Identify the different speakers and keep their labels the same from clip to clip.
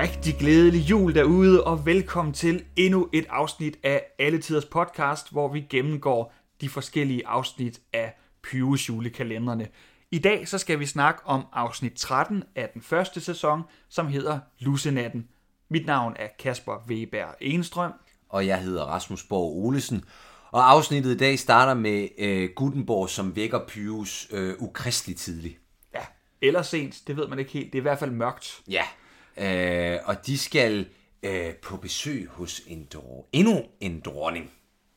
Speaker 1: rigtig glædelig jul derude, og velkommen til endnu et afsnit af Alle Tiders Podcast, hvor vi gennemgår de forskellige afsnit af Pyrus julekalenderne. I dag så skal vi snakke om afsnit 13 af den første sæson, som hedder Lusenatten. Mit navn er Kasper Weber Enstrøm.
Speaker 2: Og jeg hedder Rasmus Borg Olesen. Og afsnittet i dag starter med øh, Gutenborg, som vækker Pyrus øh, ukristeligt tidligt.
Speaker 1: Ja, eller sent, det ved man ikke helt. Det er i hvert fald mørkt.
Speaker 2: Ja, øh, og de skal øh, på besøg hos en dro- endnu en dronning.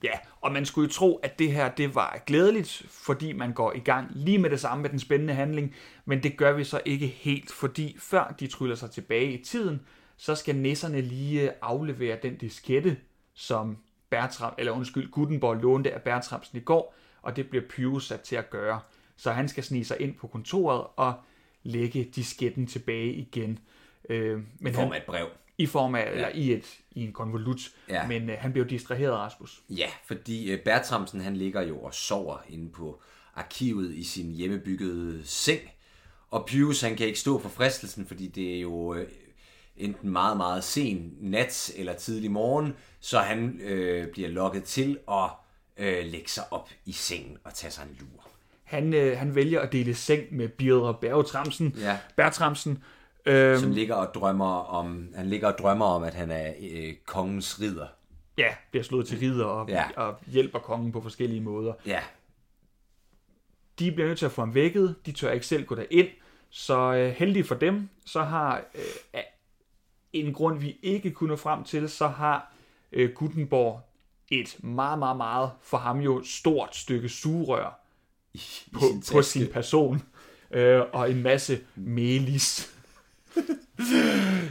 Speaker 1: Ja, og man skulle jo tro, at det her det var glædeligt, fordi man går i gang lige med det samme med den spændende handling, men det gør vi så ikke helt, fordi før de tryller sig tilbage i tiden, så skal nisserne lige aflevere den diskette, som Bertram, eller undskyld, Gutenborg lånte af Bertramsen i går, og det bliver Pyrus sat til at gøre. Så han skal snige sig ind på kontoret og lægge disketten tilbage igen. Øh, men
Speaker 2: I form af et brev.
Speaker 1: I form af, ja. eller i, et, i en konvolut,
Speaker 2: Ja.
Speaker 1: men øh, han blev distraheret, Rasmus.
Speaker 2: Ja, fordi øh, Bertramsen han ligger jo og sover inde på arkivet i sin hjemmebyggede seng. Og Pyrus han kan ikke stå for fristelsen, fordi det er jo øh, enten meget, meget sen nat eller tidlig morgen, så han øh, bliver lokket til at øh, lægge sig op i sengen og tage sig en lur.
Speaker 1: Han, øh, han vælger at dele seng med Birger Bergtramsen.
Speaker 2: Ja.
Speaker 1: Bertramsen. Øh,
Speaker 2: Som ligger og drømmer om, han ligger og drømmer om, at han er øh, kongens ridder.
Speaker 1: ja, bliver slået til ridder og,
Speaker 2: Ja.
Speaker 1: og hjælper kongen på forskellige måder.
Speaker 2: Ja,
Speaker 1: De bliver nødt til at få ham vækket. De tør ikke selv gå derind. Så øh, heldigt for dem, så har øh, af en grund, vi ikke kunne nå frem til, så har øh, Gutenborg et meget, meget, meget for ham jo stort stykke sugerør
Speaker 2: i, i
Speaker 1: på,
Speaker 2: sin
Speaker 1: på sin person. Øh, og en masse melis.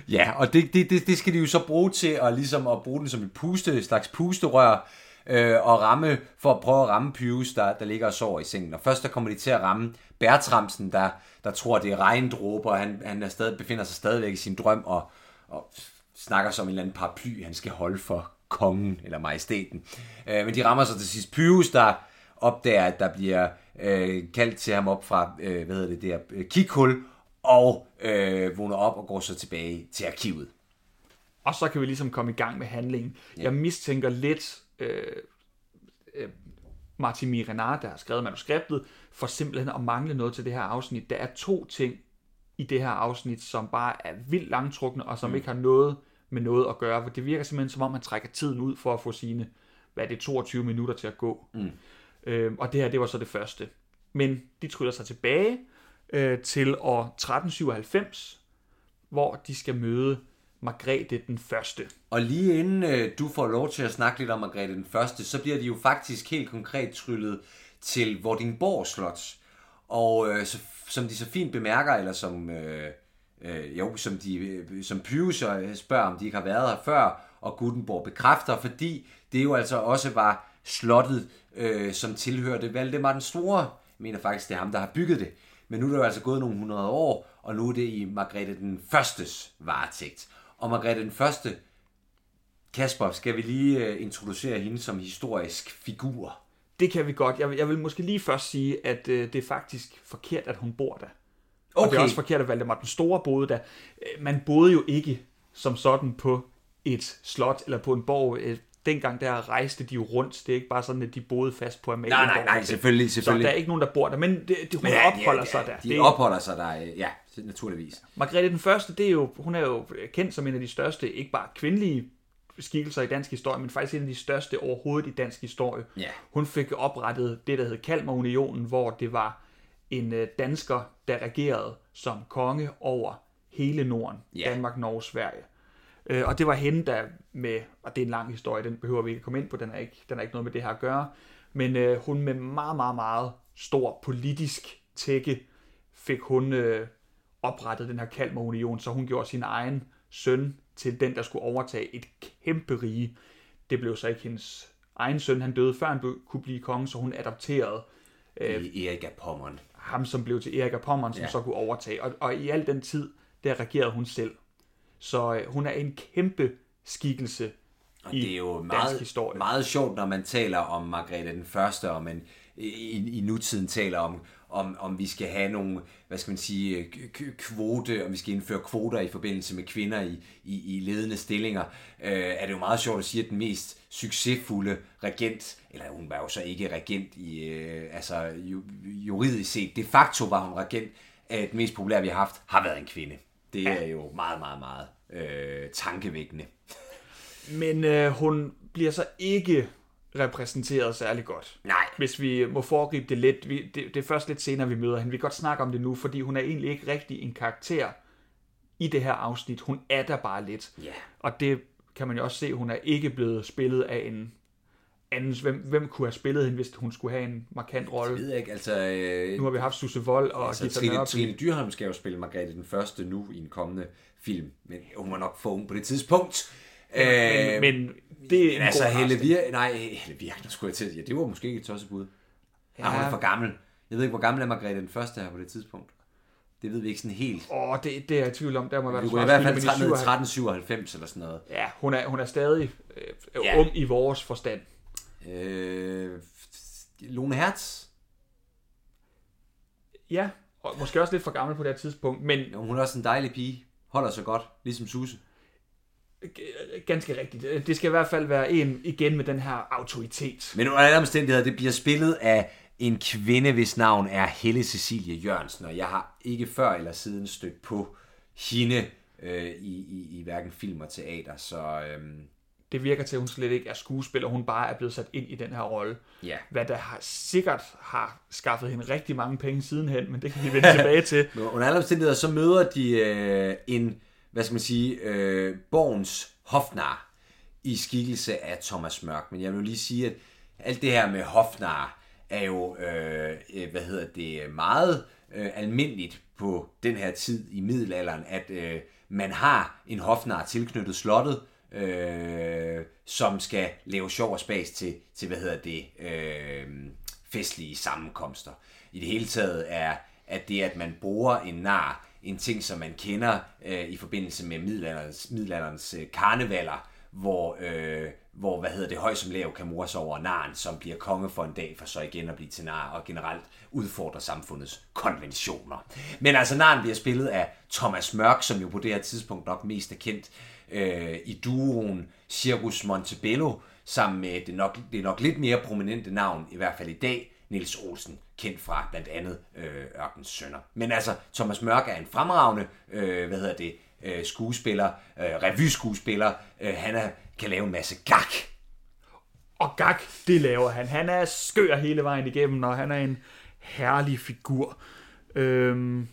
Speaker 2: Ja, og det, det, det, det skal de jo så bruge til at, ligesom at bruge den som et puste, et slags pusterør, øh, og ramme, for at prøve at ramme Pius, der, der ligger og sover i sengen. Og først der kommer de til at ramme Bertramsen, der, der tror, det er regndråber, og han, han er stadig, befinder sig stadigvæk i sin drøm, og, og snakker som en eller anden paraply, han skal holde for kongen, eller majestæten. Øh, men de rammer så til sidst Pius, der opdager, at der bliver øh, kaldt til ham op fra, øh, hvad hedder det der, øh, kikhul, og øh, vågner op og går så tilbage til arkivet.
Speaker 1: Og så kan vi ligesom komme i gang med handlingen. Ja. Jeg mistænker lidt øh, øh, Martin Mirenard, der har skrevet manuskriptet, for simpelthen at mangle noget til det her afsnit. Der er to ting i det her afsnit, som bare er vildt langtrukne, og som mm. ikke har noget med noget at gøre. For det virker simpelthen, som om man trækker tiden ud for at få sine, hvad er det, 22 minutter til at gå. Mm. Øh, og det her, det var så det første. Men de tryller sig tilbage øh, til år 1397, hvor de skal møde Margrethe den første.
Speaker 2: Og lige inden øh, du får lov til at snakke lidt om Margrethe den Første, så bliver de jo faktisk helt konkret tryllet til Vordingborg Slot. Og øh, så, som de så fint bemærker, eller som, øh, øh, jo, som, de, øh, som Pius øh, spørger, om de ikke har været her før, og Gutenborg bekræfter, fordi det jo altså også var slottet, øh, som tilhørte Valdemar den Store. Jeg mener faktisk, det er ham, der har bygget det. Men nu er der jo altså gået nogle hundrede år, og nu er det i Margrethe den Førstes varetægt. Og Margrethe den Første, Kasper, skal vi lige øh, introducere hende som historisk figur?
Speaker 1: Det kan vi godt. Jeg vil, jeg vil måske lige først sige, at øh, det er faktisk forkert, at hun bor der. Og det er
Speaker 2: Okay.
Speaker 1: også forkert, at Valdemar den Store boede der. Øh, Man boede jo ikke som sådan på et slot eller på en borg. Dengang der rejste de jo rundt. Det er ikke bare sådan, at de boede fast på Amalienborg.
Speaker 2: Nej, nej, nej, selvfølgelig,
Speaker 1: Så
Speaker 2: selvfølgelig.
Speaker 1: der er ikke nogen, der bor der, men det, det, hun
Speaker 2: Ja,
Speaker 1: opholder
Speaker 2: ja,
Speaker 1: sig der.
Speaker 2: De
Speaker 1: det,
Speaker 2: opholder sig der, øh, ja, naturligvis.
Speaker 1: Margrethe den Første, det er jo, hun er jo kendt som en af de største, ikke bare kvindelige skikkelser i dansk historie, men faktisk en af de største overhovedet i dansk historie.
Speaker 2: Ja.
Speaker 1: Hun fik oprettet det, der hed Kalmarunionen, hvor det var en øh, dansker, der regerede som konge over hele Norden.
Speaker 2: Ja.
Speaker 1: Danmark, Norge, Sverige. Øh, og det var hende, der med, og det er en lang historie, den behøver vi ikke komme ind på, den er ikke, den er ikke noget med det her at gøre, men øh, hun med meget, meget, meget stor politisk tække fik hun øh, oprettet den her Kalmarunion, så hun gjorde sin egen søn til den, der skulle overtage et kæmpe rige. Det blev så ikke hendes egen søn, han døde før han kunne blive konge, så hun adopterede øh,
Speaker 2: I Erik af Pommern.
Speaker 1: ham, som blev til Erik af Pommern, som. Ja. så kunne overtage. Og, og i al den tid, der regerede hun selv. Så øh, hun er en kæmpe skikkelse
Speaker 2: Og
Speaker 1: i
Speaker 2: det er jo meget,
Speaker 1: historie.
Speaker 2: meget sjovt, når man taler om Margrethe den Første, om en, i, i nutiden taler om, om, om vi skal have nogle, hvad skal man sige, kvote, om vi skal indføre kvoter i forbindelse med kvinder i, i, i ledende stillinger, øh, er det jo meget sjovt at sige, at den mest succesfulde regent, eller hun var jo så ikke regent i, øh, altså juridisk set, de facto var hun regent, at det mest populære, vi har haft, har været en kvinde. Det er jo meget, meget, meget øh, tankevækkende.
Speaker 1: Men øh, hun bliver så ikke repræsenteret særlig godt.
Speaker 2: Nej.
Speaker 1: Hvis vi må foregribe det lidt. Vi, det, det er først lidt senere, vi møder hende. Vi kan godt snakke om det nu, fordi hun er egentlig ikke rigtig en karakter i det her afsnit. Hun er der bare lidt.
Speaker 2: Ja. Yeah.
Speaker 1: Og det kan man jo også se, hun er ikke blevet spillet af en anden. Hvem, hvem kunne have spillet hende, hvis hun skulle have en markant rolle?
Speaker 2: Det ved jeg ikke. Altså, øh,
Speaker 1: nu har vi haft Susse Vold og
Speaker 2: altså, Gita Trine, Trine Dyrholm skal jo spille Margrethe den første nu i en kommende film. Men hun var nok for ung på det tidspunkt.
Speaker 1: Men, øh, men det er en
Speaker 2: altså, Helle Virk, nej, Helle Virk, skulle jeg til. Ja, det var måske ikke et tossebud. Ja. hun er for gammel. Jeg ved ikke, hvor gammel er Margrethe den første her på det tidspunkt. Det ved vi ikke sådan helt.
Speaker 1: Åh, oh, det, det er jeg i tvivl om. Der må være
Speaker 2: det i hvert fald 1397 eller sådan noget.
Speaker 1: Ja, hun er, hun er stadig øh, ja. ung i vores forstand.
Speaker 2: Øh, Lone Hertz?
Speaker 1: Ja, og måske også lidt for gammel på det her tidspunkt, men...
Speaker 2: Ja, hun er også en dejlig pige. Holder sig godt, ligesom Susse.
Speaker 1: Ganske rigtigt. Det skal i hvert fald være en igen med den her autoritet.
Speaker 2: Men under alle omstændigheder, det bliver spillet af en kvinde, hvis navn er Helle Cecilie Jørgensen, og jeg har ikke før eller siden stødt på hende øh, i, i, i hverken film og teater, så... Øh,
Speaker 1: det virker til, at hun slet ikke er skuespiller, hun bare er blevet sat ind i den her rolle.
Speaker 2: Ja.
Speaker 1: Hvad der har, sikkert har skaffet hende rigtig mange penge sidenhen, men det kan vi vende tilbage til.
Speaker 2: Under alle omstændigheder, så møder de øh, en hvad skal man sige, øh, Borgens hofnar i skikkelse af Thomas Mørk. Men jeg vil lige sige, at alt det her med hofnar er jo, øh, øh, hvad hedder det, meget øh, almindeligt på den her tid i middelalderen, at øh, man har en hofnar tilknyttet slottet, øh, som skal lave sjov og spas til, til hvad hedder det, øh, festlige sammenkomster. I det hele taget er, at det, at man bruger en nar en ting, som man kender øh, i forbindelse med middelalderens, middelalderens øh, karnevaler, hvor, øh, hvor hvad hedder det, høj som lav kan mors over naren, som bliver konge for en dag, for så igen at blive til nar, og generelt udfordrer samfundets konventioner. Men altså, naren bliver spillet af Thomas Mørk, som jo på det her tidspunkt nok mest er kendt øh, i duoen Circus Montebello, sammen med det nok, det nok lidt mere prominente navn, i hvert fald i dag, Nils Olsen, kendt fra blandt andet øh, Ørkens Sønder. Men altså, Thomas Mørk er en fremragende, øh, hvad hedder det, øh, skuespiller, øh, revyskuespiller. Øh, han er, kan lave en masse gak.
Speaker 1: Og gak, det laver han. Han er skør hele vejen igennem, og han er en herlig figur. Øhm,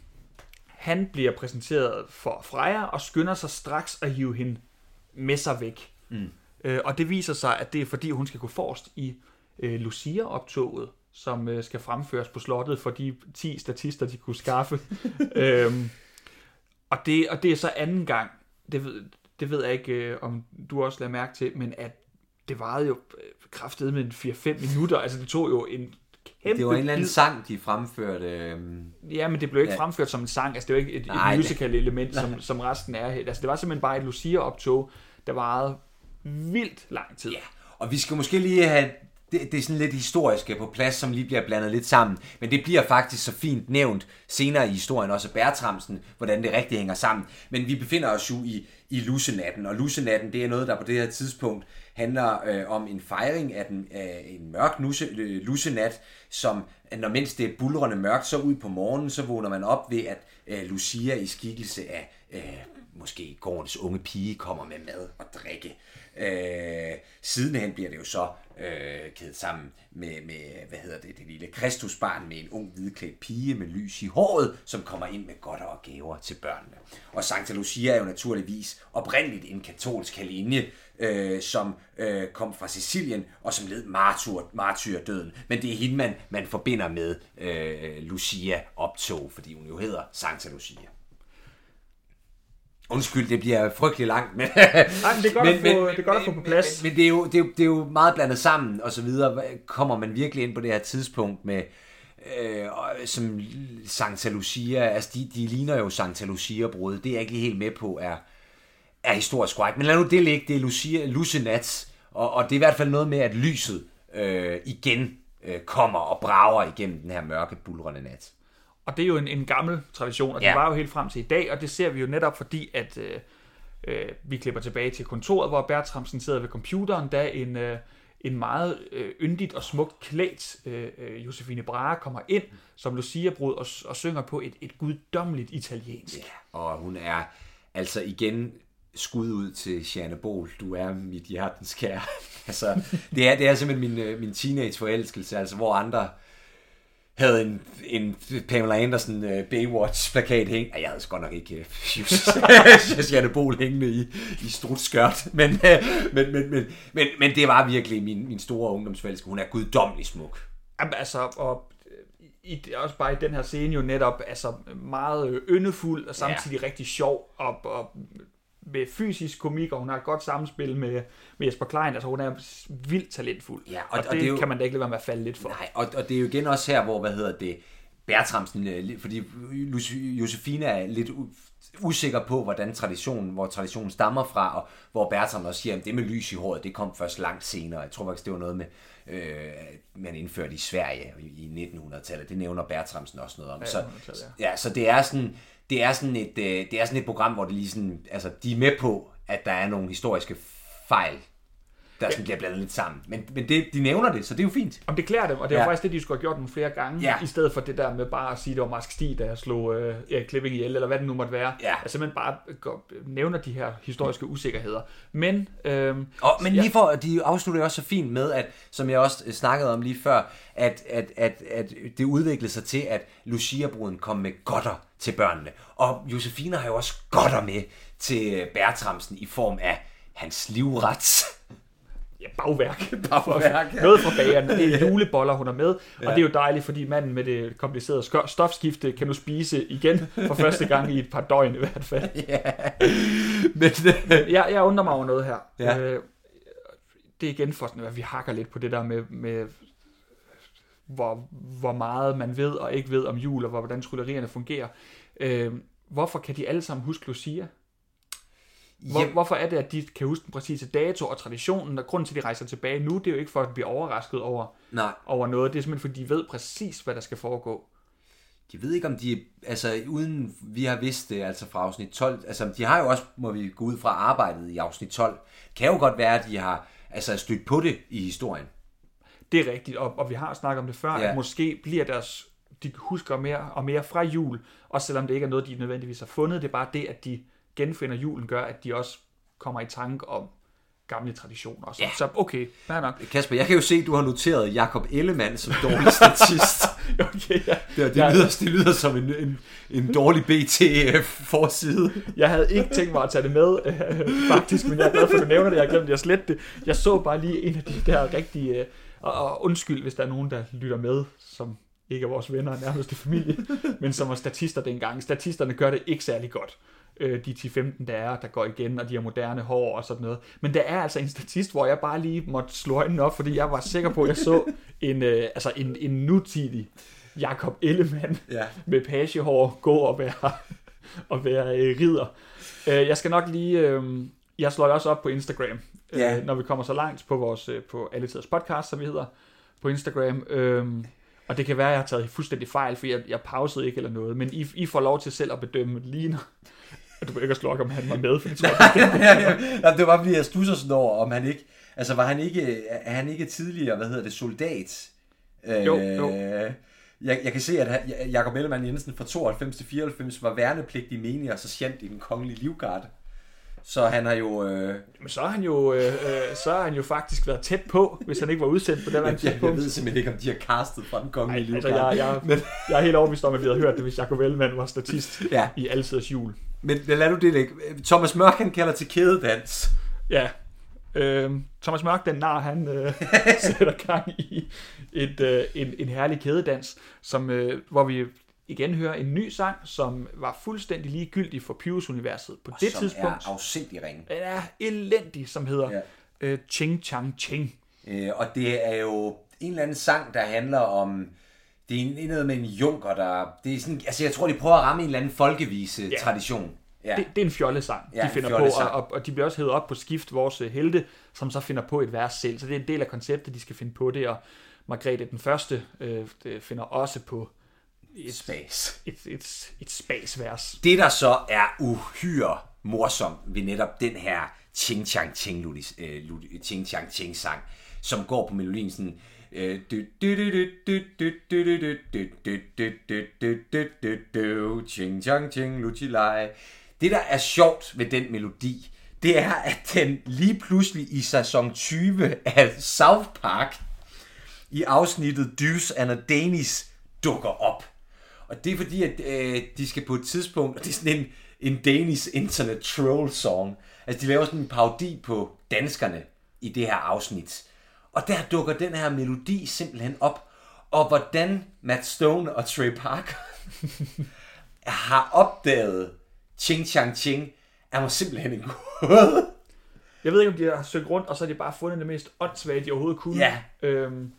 Speaker 1: han bliver præsenteret for Freja og skynder sig straks at hive hende med sig væk. Mm. Øh, og det viser sig, at det er fordi, hun skal gå forrest i øh, Lucia-optoget, som øh, skal fremføres på slottet for de 10 statister, de kunne skaffe. øhm, og, det, og det er så anden gang, det det ved jeg ikke, øh, om du også lader mærke til, men at det varede jo øh, kraftedet med 4-5 minutter. Altså det tog jo en
Speaker 2: kæmpe Det var en eller anden sang, de fremførte. Øh...
Speaker 1: Ja, men det blev ikke ja. fremført som en sang. Altså det var ikke et, Nej, et musical element, som, som resten er. Altså det var simpelthen bare et Lucia-optog, der varede vildt lang tid. Ja,
Speaker 2: og vi skal måske lige have det, det er sådan lidt historiske på plads, som lige bliver blandet lidt sammen. Men det bliver faktisk så fint nævnt senere i historien, også Bertramsen, hvordan det rigtig hænger sammen. Men vi befinder os jo i, i Lusenatten, og Lusenatten, det er noget, der på det her tidspunkt handler øh, om en fejring af, den, af en mørk nuse, øh, lusenat, som når mens det er bulrende mørkt, så ud på morgenen, så vågner man op ved, at øh, Lucia i skikkelse af øh, måske gårdens unge pige kommer med mad og drikke. Øh, sidenhen bliver det jo så øh, kædet sammen med, med, hvad hedder det, det lille Kristusbarn med en ung hvidklædt pige med lys i håret, som kommer ind med godter og gaver til børnene. Og Santa Lucia er jo naturligvis oprindeligt en katolsk linje, øh, som øh, kom fra Sicilien, og som led martyr, martyrdøden. Men det er hende, man, man forbinder med øh, Lucia optog, fordi hun jo hedder Santa Lucia. Undskyld, det bliver frygtelig langt, men...
Speaker 1: Nej, men det er godt, men, at, få, men, det er godt at få på plads.
Speaker 2: Men, men det, er jo, det, er jo, det er jo meget blandet sammen, og så videre. Kommer man virkelig ind på det her tidspunkt med... Øh, som Santa Lucia, altså de, de ligner jo Santa Lucia-brud. Det er jeg ikke lige helt med på, er, er historisk korrekt. Men lad nu det ligge, det er Lucia, Lucenats, og, og det er i hvert fald noget med, at lyset øh, igen øh, kommer og brager igennem den her mørke, bulrende nat.
Speaker 1: Og det er jo en, en gammel tradition, og det
Speaker 2: Ja.
Speaker 1: var jo helt frem til i dag, og det ser vi jo netop fordi, at øh, øh, vi klipper tilbage til kontoret, hvor Bertramsen sidder ved computeren, da en, øh, en meget øh, yndigt og smukt klædt øh, øh, Josefine Brahe kommer ind som Lucia-brud og, og synger på et, et guddommeligt italiensk.
Speaker 2: Ja, og hun er altså igen skud ud til Jeanne Bol. Du er mit hjertens kære. altså, det er, det er simpelthen min, øh, min teenage-forelskelse, altså hvor andre havde en, en Pamela Anderson uh, Baywatch-plakat. Ej, jeg havde sgu godt nok ikke uh, Jeanne Bol hængende i, i strutskørt, men, uh, men, men, men, men, men det var virkelig min, min store ungdomsforelskelse. Hun er guddommelig smuk.
Speaker 1: Jamen, altså, og øh, i, også bare i den her scene jo netop altså, meget yndefuld og samtidig ja. rigtig sjov og, og med fysisk komik, og hun har et godt samspil med, med Jesper Klein. Altså, hun er vildt talentfuld.
Speaker 2: Ja,
Speaker 1: og,
Speaker 2: og-
Speaker 1: og,
Speaker 2: og
Speaker 1: det,
Speaker 2: det jo-
Speaker 1: kan man da ikke lade være med at falde lidt for.
Speaker 2: Nej, og, og det er jo igen også her, hvor, hvad hedder det, Bertramsen, øh, fordi Lu- Josefine er lidt usikker på, hvordan traditionen, hvor traditionen stammer fra, og hvor Bertram også siger, at det med lys i håret, det kom først langt senere. Jeg tror faktisk, det var noget med, øh, man indførte i Sverige i, i 1900-tallet. Det nævner Bertramsen også noget om. så,
Speaker 1: 1800-tallet,
Speaker 2: ja, så det er sådan, det er sådan et, øh, det er sådan et program, hvor det lige sådan, altså, de er med på, at der er nogle historiske fejl, der sådan bliver blandet lidt sammen. Men, men det, de nævner det, så det er jo fint.
Speaker 1: Om det klæder dem, og det er
Speaker 2: Ja.
Speaker 1: faktisk det, de skulle have gjort nogle flere gange,
Speaker 2: Ja.
Speaker 1: i stedet for det der med bare at sige, det var Marsk Stig, der slog øh, Erik Klipping ihjel, eller hvad det nu måtte være.
Speaker 2: Ja.
Speaker 1: Altså simpelthen bare går, nævner de her historiske usikkerheder. Men, øhm,
Speaker 2: Og, men lige for, de afslutter også så fint med, at, som jeg også snakkede om lige før, at, at, at, at det udviklede sig til, at Lucia-bruden kom med godter til børnene. Og Josefine har jo også godter med til Bertramsen i form af hans livrets.
Speaker 1: Ja, bagværk.
Speaker 2: Bagværk, ja.
Speaker 1: Noget fra bageren. Det er juleboller, hun er med. Og det er jo dejligt, fordi manden med det komplicerede stofskifte kan nu spise igen for første gang i et par døgn i hvert fald.
Speaker 2: Men,
Speaker 1: Jeg, jeg undrer mig over noget her.
Speaker 2: Ja.
Speaker 1: Øh, det er igen for sådan, at vi hakker lidt på det der med, med hvor, hvor meget man ved og ikke ved om jul, og hvordan tryllerierne fungerer. Øh, hvorfor kan de alle sammen huske Lucia? Hvor,
Speaker 2: Jamen-
Speaker 1: hvorfor er det, at de kan huske den præcise dato og traditionen, og grunden til, at de rejser tilbage nu, det er jo ikke for at blive overrasket over,
Speaker 2: nej,
Speaker 1: over noget, det er simpelthen, fordi de ved præcis, hvad der skal foregå.
Speaker 2: de ved ikke, om de, altså uden vi har vidst det, altså fra afsnit 12, altså de har jo også, må vi gå ud fra arbejdet i afsnit 12, kan jo godt være, at de har altså stødt på det i historien.
Speaker 1: Det er rigtigt, og, og vi har snakket om det før,
Speaker 2: Ja.
Speaker 1: at måske bliver deres, de husker mere og mere fra jul, også selvom det ikke er noget, de nødvendigvis har fundet. Det er bare det, at de genfinder julen, gør, at de også kommer i tanke om gamle traditioner. og Så,
Speaker 2: Ja.
Speaker 1: så okay, fair nok.
Speaker 2: Kasper, jeg kan jo se, at du har noteret Jakob Ellemann som dårlig statist.
Speaker 1: Okay, ja.
Speaker 2: Det, det,
Speaker 1: Ja.
Speaker 2: lyder, det lyder som en, en, en dårlig BT-forside.
Speaker 1: Jeg havde ikke tænkt mig at tage det med, øh, faktisk, men jeg er glad for, at du nævner det. Jeg glemte at slette det. Jeg så bare lige en af de der rigtige... Øh, og, og undskyld, hvis der er nogen, der lytter med, som ikke er vores venner og nærmeste familie, men som var statister dengang. Statisterne gør det ikke særlig godt. Øh, de 10-15, der er, der går igen, og de har moderne hår og sådan noget. Men der er altså en statist, hvor jeg bare lige måtte slå øjnene op, fordi jeg var sikker på, at jeg så en, øh, altså en, en nutidig Jakob Ellemann
Speaker 2: Ja.
Speaker 1: med pagehår gå og være, og være øh, ridder. Øh, jeg skal nok lige... Øh, jeg slår det også op på Instagram, øh,
Speaker 2: Ja.
Speaker 1: når vi kommer så langt på vores på Alle Tiders Podcast, som vi hedder, på Instagram. Øh, og det kan være, at jeg har taget fuldstændig fejl, for jeg, jeg pausede ikke eller noget. Men I, I får lov til selv at bedømme lige når... Og du behøver ikke at om han var med, for det tror jeg.
Speaker 2: Jamen, det var bare fordi, jeg stusser sådan over, om han ikke... Altså, var han ikke, er han ikke tidligere, hvad hedder det, soldat?
Speaker 1: Jo, jo.
Speaker 2: Øh, Jeg, jeg kan se, at Jakob Ellemann Jensen fra 92 til 94 var værnepligtig menig og sergeant i den kongelige livgarde. Så han har jo... Øh,
Speaker 1: Men så har han jo, øh, øh, så har han jo faktisk været tæt på, hvis han ikke var udsendt på det her
Speaker 2: jeg, jeg, ved simpelthen ikke, om de har castet fra den kongelige
Speaker 1: Ej, altså, jeg, jeg,
Speaker 2: Men,
Speaker 1: jeg er helt overbevist om, at vi havde hørt det, hvis Jacob Ellemann var statist
Speaker 2: ja,
Speaker 1: i Altiders jul.
Speaker 2: men lad nu det ligge. Thomas Mørk, han kalder til kædedans.
Speaker 1: Ja. Øh, Thomas Mørk, den nar, han øh, sætter gang i et, øh, en, en herlig kædedans, som, øh, hvor vi igen hører en ny sang, som var fuldstændig ligegyldig for Pyrus-universet på det
Speaker 2: som
Speaker 1: tidspunkt.
Speaker 2: er afsindig ringe.
Speaker 1: Den er elendig, som hedder
Speaker 2: Ja.
Speaker 1: øh, Ching Chang Ching.
Speaker 2: Øh, og det er jo en eller anden sang, der handler om... Det er noget med en junker, der... Det er sådan, altså, jeg tror, de prøver at ramme en eller anden folkevise-tradition. Ja.
Speaker 1: Det, det er en fjollesang,
Speaker 2: Ja,
Speaker 1: de finder på, og, og, og de bliver også hævet op på skift, vores øh, helte, som så finder på et vers selv. Så det er en del af konceptet, de skal finde på det, og Margrethe den Første øh, det finder også på
Speaker 2: et spas.
Speaker 1: Et, et, et spasvers.
Speaker 2: Det, der så er uhyre morsomt ved netop den her Ching Chang Ching, Lulis, øh, Ching Chang Ching sang, som går på melodien sådan... Øh, ching Chang Ching Luchilai. Det, der er sjovt ved den melodi, det er, at den lige pludselig i sæson 20 af South Park i afsnittet Deuce and a Danish dukker op. Og det er fordi, at øh, de skal på et tidspunkt, og det er sådan en, en Danish internet troll song. Altså, de laver sådan en parodi på danskerne i det her afsnit. Og der dukker den her melodi simpelthen op. Og hvordan Matt Stone og Trey Parker har opdaget Ching Chang Ching, er mig simpelthen en gåde.
Speaker 1: Jeg ved ikke, om de har søgt rundt, og så har de bare fundet det mest åndssvage, de overhovedet kunne.
Speaker 2: Ja.
Speaker 1: Øhm,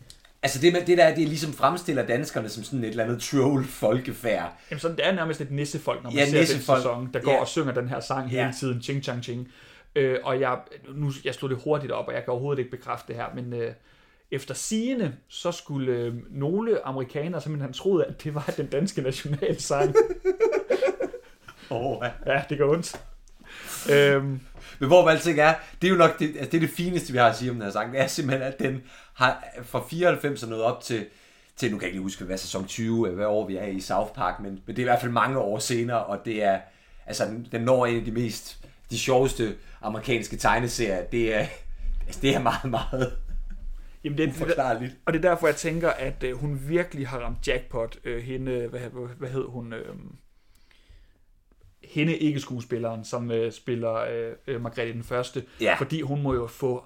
Speaker 2: Altså det, med, det der, er, det er ligesom fremstiller danskerne som sådan et eller andet troll folkefærd.
Speaker 1: jamen, sådan, det er nærmest et nissefolk, når man
Speaker 2: Ja,
Speaker 1: ser den
Speaker 2: nissefolk.
Speaker 1: sæson, der går
Speaker 2: Ja.
Speaker 1: og synger den her sang hele
Speaker 2: Ja.
Speaker 1: tiden, ching chang ching. Øh, og jeg, nu, jeg slog det hurtigt op, og jeg kan overhovedet ikke bekræfte det her, men øh, efter sigende, så skulle øh, nogle amerikanere simpelthen troet, at det var den danske nationalsang.
Speaker 2: Oh, ja.
Speaker 1: ja, det gør ondt. Øhm,
Speaker 2: Men hvor man alting er, det er jo nok det, altså det, er det fineste, vi har at sige om den her sang. Det er simpelthen, at den har fra 94 og nået op til, til, nu kan jeg ikke lige huske, hvad sæson 20, hvad år vi er i South Park, men, men det er i hvert fald mange år senere, og det er, altså den, den når en af de mest, de sjoveste amerikanske tegneserier. Det er, altså, det er meget, meget
Speaker 1: jamen det, det,
Speaker 2: uforklarligt.
Speaker 1: Og det er derfor, jeg tænker, at øh, hun virkelig har ramt jackpot. Øh, hende, hvad, hvad, hvad hed hun? Øh, hende ikke skuespilleren, som øh, spiller øh, øh, Margrethe den Første.
Speaker 2: Ja.
Speaker 1: Fordi hun må jo få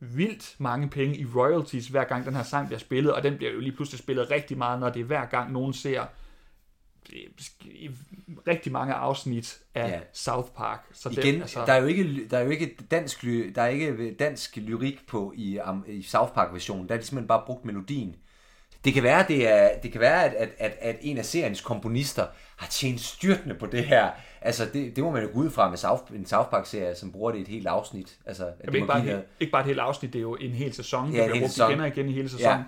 Speaker 1: vildt mange penge i royalties, hver gang den her sang bliver spillet, og den bliver jo lige pludselig spillet rigtig meget, når det er hver gang nogen ser øh, rigtig mange afsnit af
Speaker 2: Ja.
Speaker 1: South Park. Så
Speaker 2: Igen, altså... der er jo ikke, der er jo ikke dansk, der er ikke dansk lyrik på i, i South Park versionen. Der er de simpelthen bare brugt melodien. Det kan være, det er, det kan være at, at, at, at en af seriens komponister har tjent styrtende på det her. Altså, det, det må man jo gå ud fra med South, en South Park-serie, som bruger det i et helt afsnit. Altså, at
Speaker 1: Jamen,
Speaker 2: det
Speaker 1: ikke, bare, et, helt- ikke bare et helt afsnit, det er jo en hel sæson,
Speaker 2: Ja,
Speaker 1: der bliver brugt
Speaker 2: sæson.
Speaker 1: igen og igen i hele sæsonen.
Speaker 2: Ja.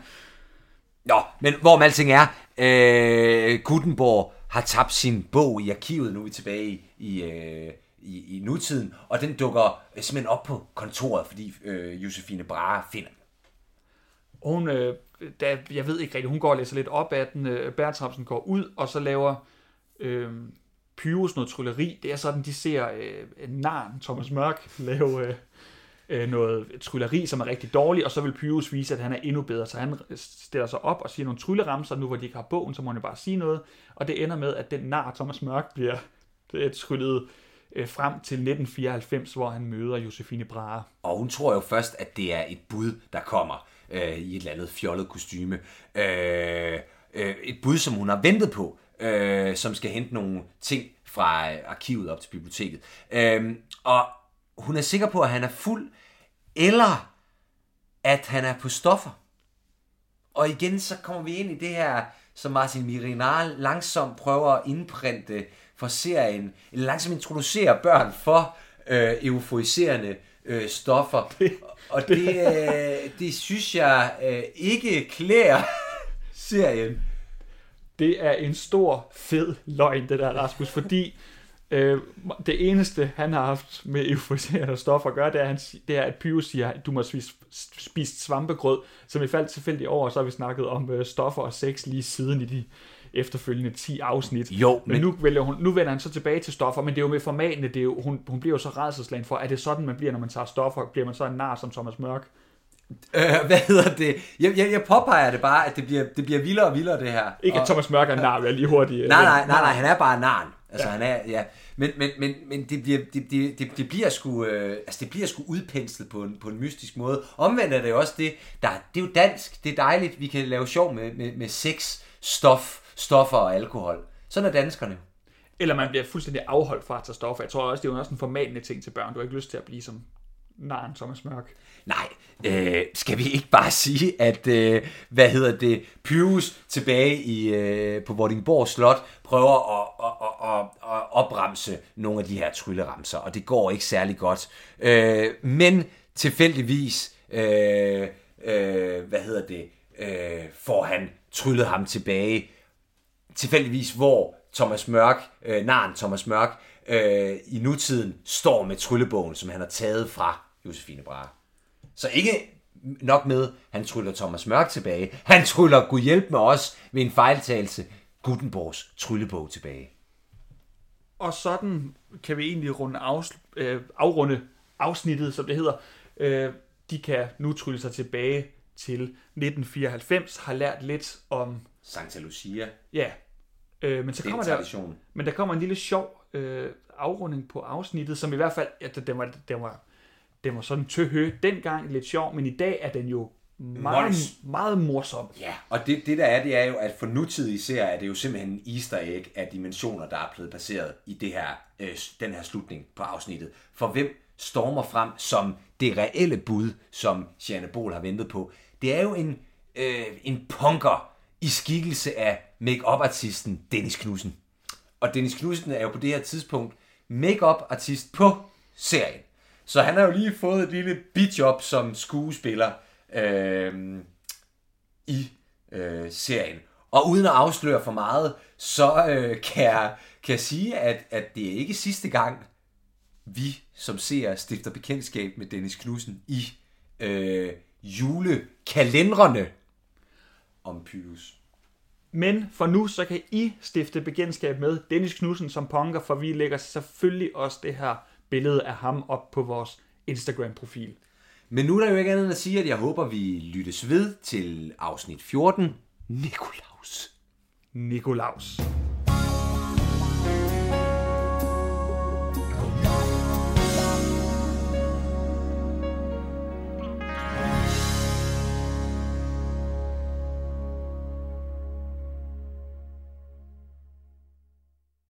Speaker 2: Nå, men hvorom alting er, øh, Gutenborg har tabt sin bog i arkivet, nu er vi tilbage i, øh, i, i nutiden, og den dukker simpelthen op på kontoret, fordi øh, Josefine Brahe finder den.
Speaker 1: Hun, øh, der, jeg ved ikke rigtigt, hun går og læser lidt op af den. Øh, Bertramsen går ud, og så laver øh, Pyrus noget trylleri. Det er sådan, de ser øh, Narn, Thomas Mørk, lave øh, øh, noget trylleri, som er rigtig dårligt, og så vil Pyrus vise, at han er endnu bedre. Så han stiller sig op og siger nogle trylleramser. Nu hvor de ikke har bogen, så må han jo bare sige noget. Og det ender med, at den nar, Thomas Mørk, bliver tryllet øh, frem til 1994, hvor han møder Josefine Brahe.
Speaker 2: Og hun tror jo først, at det er et bud, der kommer øh, i et eller andet fjollet kostyme. Øh, øh, et bud, som hun har ventet på, øh, som skal hente nogle ting fra øh, arkivet op til biblioteket. Øh, og hun er sikker på, at han er fuld, eller at han er på stoffer. Og igen, så kommer vi ind i det her, som Martin Mirinal langsomt prøver at indprinte for serien, eller langsomt introducerer børn for øh, euforiserende øh, stoffer. Det, og det, øh, det synes jeg øh, ikke klæder serien.
Speaker 1: Det er en stor, fed løgn, det der, Rasmus, fordi øh, det eneste, han har haft med euforiserende stoffer at gøre, det er, han, det er at Pyrus siger, at du må spise, spise svampegrød, som vi faldt tilfældigt over, så har vi snakket om øh, stoffer og sex lige siden i de efterfølgende 10 afsnit.
Speaker 2: Jo,
Speaker 1: men, men nu, vælger hun, nu vender han så tilbage til stoffer, men det er jo med formatene, det er jo, hun, hun bliver jo så redselslagen for, er det sådan, man bliver, når man tager stoffer? Bliver man så en nar som Thomas Mørk?
Speaker 2: Øh, hvad hedder det? Jeg, jeg, jeg påpeger det bare, at det bliver, det bliver vildere og vildere, det her.
Speaker 1: Ikke at Thomas Mørk er en nar, vil jeg lige hurtigt... øh,
Speaker 2: Nej, nej, nej, nej, han er bare narn. Altså,
Speaker 1: Ja.
Speaker 2: ja. han er, ja. Men, men, men, men det, bliver, det, det, det, det bliver sgu, øh, altså, det bliver sgu udpenslet på en, på en mystisk måde. Omvendt er det jo også det, der, det er jo dansk, det er dejligt, vi kan lave sjov med, med, med sex, stof, stoffer og alkohol. Sådan er danskerne.
Speaker 1: Eller man bliver fuldstændig afholdt fra at tage stoffer. Jeg tror også, det er jo også en formalende ting til børn. Du har ikke lyst til at blive som naren Thomas Mørk.
Speaker 2: Nej, øh, skal vi ikke bare sige, at, øh, hvad hedder det, Pyrus tilbage i, øh, på Vordingborg Slot prøver at, at, at, at, at opremse nogle af de her trylleramser, og det går ikke særlig godt. Øh, men tilfældigvis, øh, øh, hvad hedder det, øh, får han tryllet ham tilbage. Tilfældigvis, hvor Thomas Mørk, øh, naren Thomas Mørk, øh, i nutiden står med tryllebogen, som han har taget fra Josefine Brahe. Så ikke nok med, han tryller Thomas Mørk tilbage. Han tryller Gud hjælp med os ved en fejltagelse Gutenborgs tryllebog tilbage.
Speaker 1: Og sådan kan vi egentlig runde afs- øh, afrunde afsnittet, som det hedder. Øh, de kan nu trylle sig tilbage til 1994, har lært lidt om,
Speaker 2: Santa Lucia,
Speaker 1: ja, øh, men så
Speaker 2: det er
Speaker 1: kommer der,
Speaker 2: tradition.
Speaker 1: men der kommer en lille sjov øh, afrunding på afsnittet, som i hvert fald, ja, den var, den var, den var sådan tøhø dengang, lidt sjov, men i dag er den jo meget,
Speaker 2: Mols.
Speaker 1: meget morsom.
Speaker 2: Ja, og det, det der er, det er jo, at for nutidige serier er det jo simpelthen en easter egg af dimensioner, der er blevet placeret i det her, øh, den her slutning på afsnittet. For hvem stormer frem som det reelle bud, som Jeanne Bol har ventet på? Det er jo en, øh, en punker i skikkelse af make-up-artisten Dennis Knudsen. Og Dennis Knudsen er jo på det her tidspunkt make-up-artist på serien. Så han har jo lige fået et lille bidjob som skuespiller øh, i øh, serien. Og uden at afsløre for meget, så øh, kan, jeg, kan jeg sige, at, at det er ikke sidste gang, vi som seere stifter bekendtskab med Dennis Knudsen i øh, julekalenderne om Pyrus.
Speaker 1: Men for nu, så kan I stifte bekendtskab med Dennis Knudsen som punker, for vi lægger selvfølgelig også det her billede af ham op på vores Instagram-profil.
Speaker 2: Men nu er der jo ikke andet end at sige, at jeg håber, vi lyttes ved til afsnit 14, Nikolaus.
Speaker 1: Nikolaus.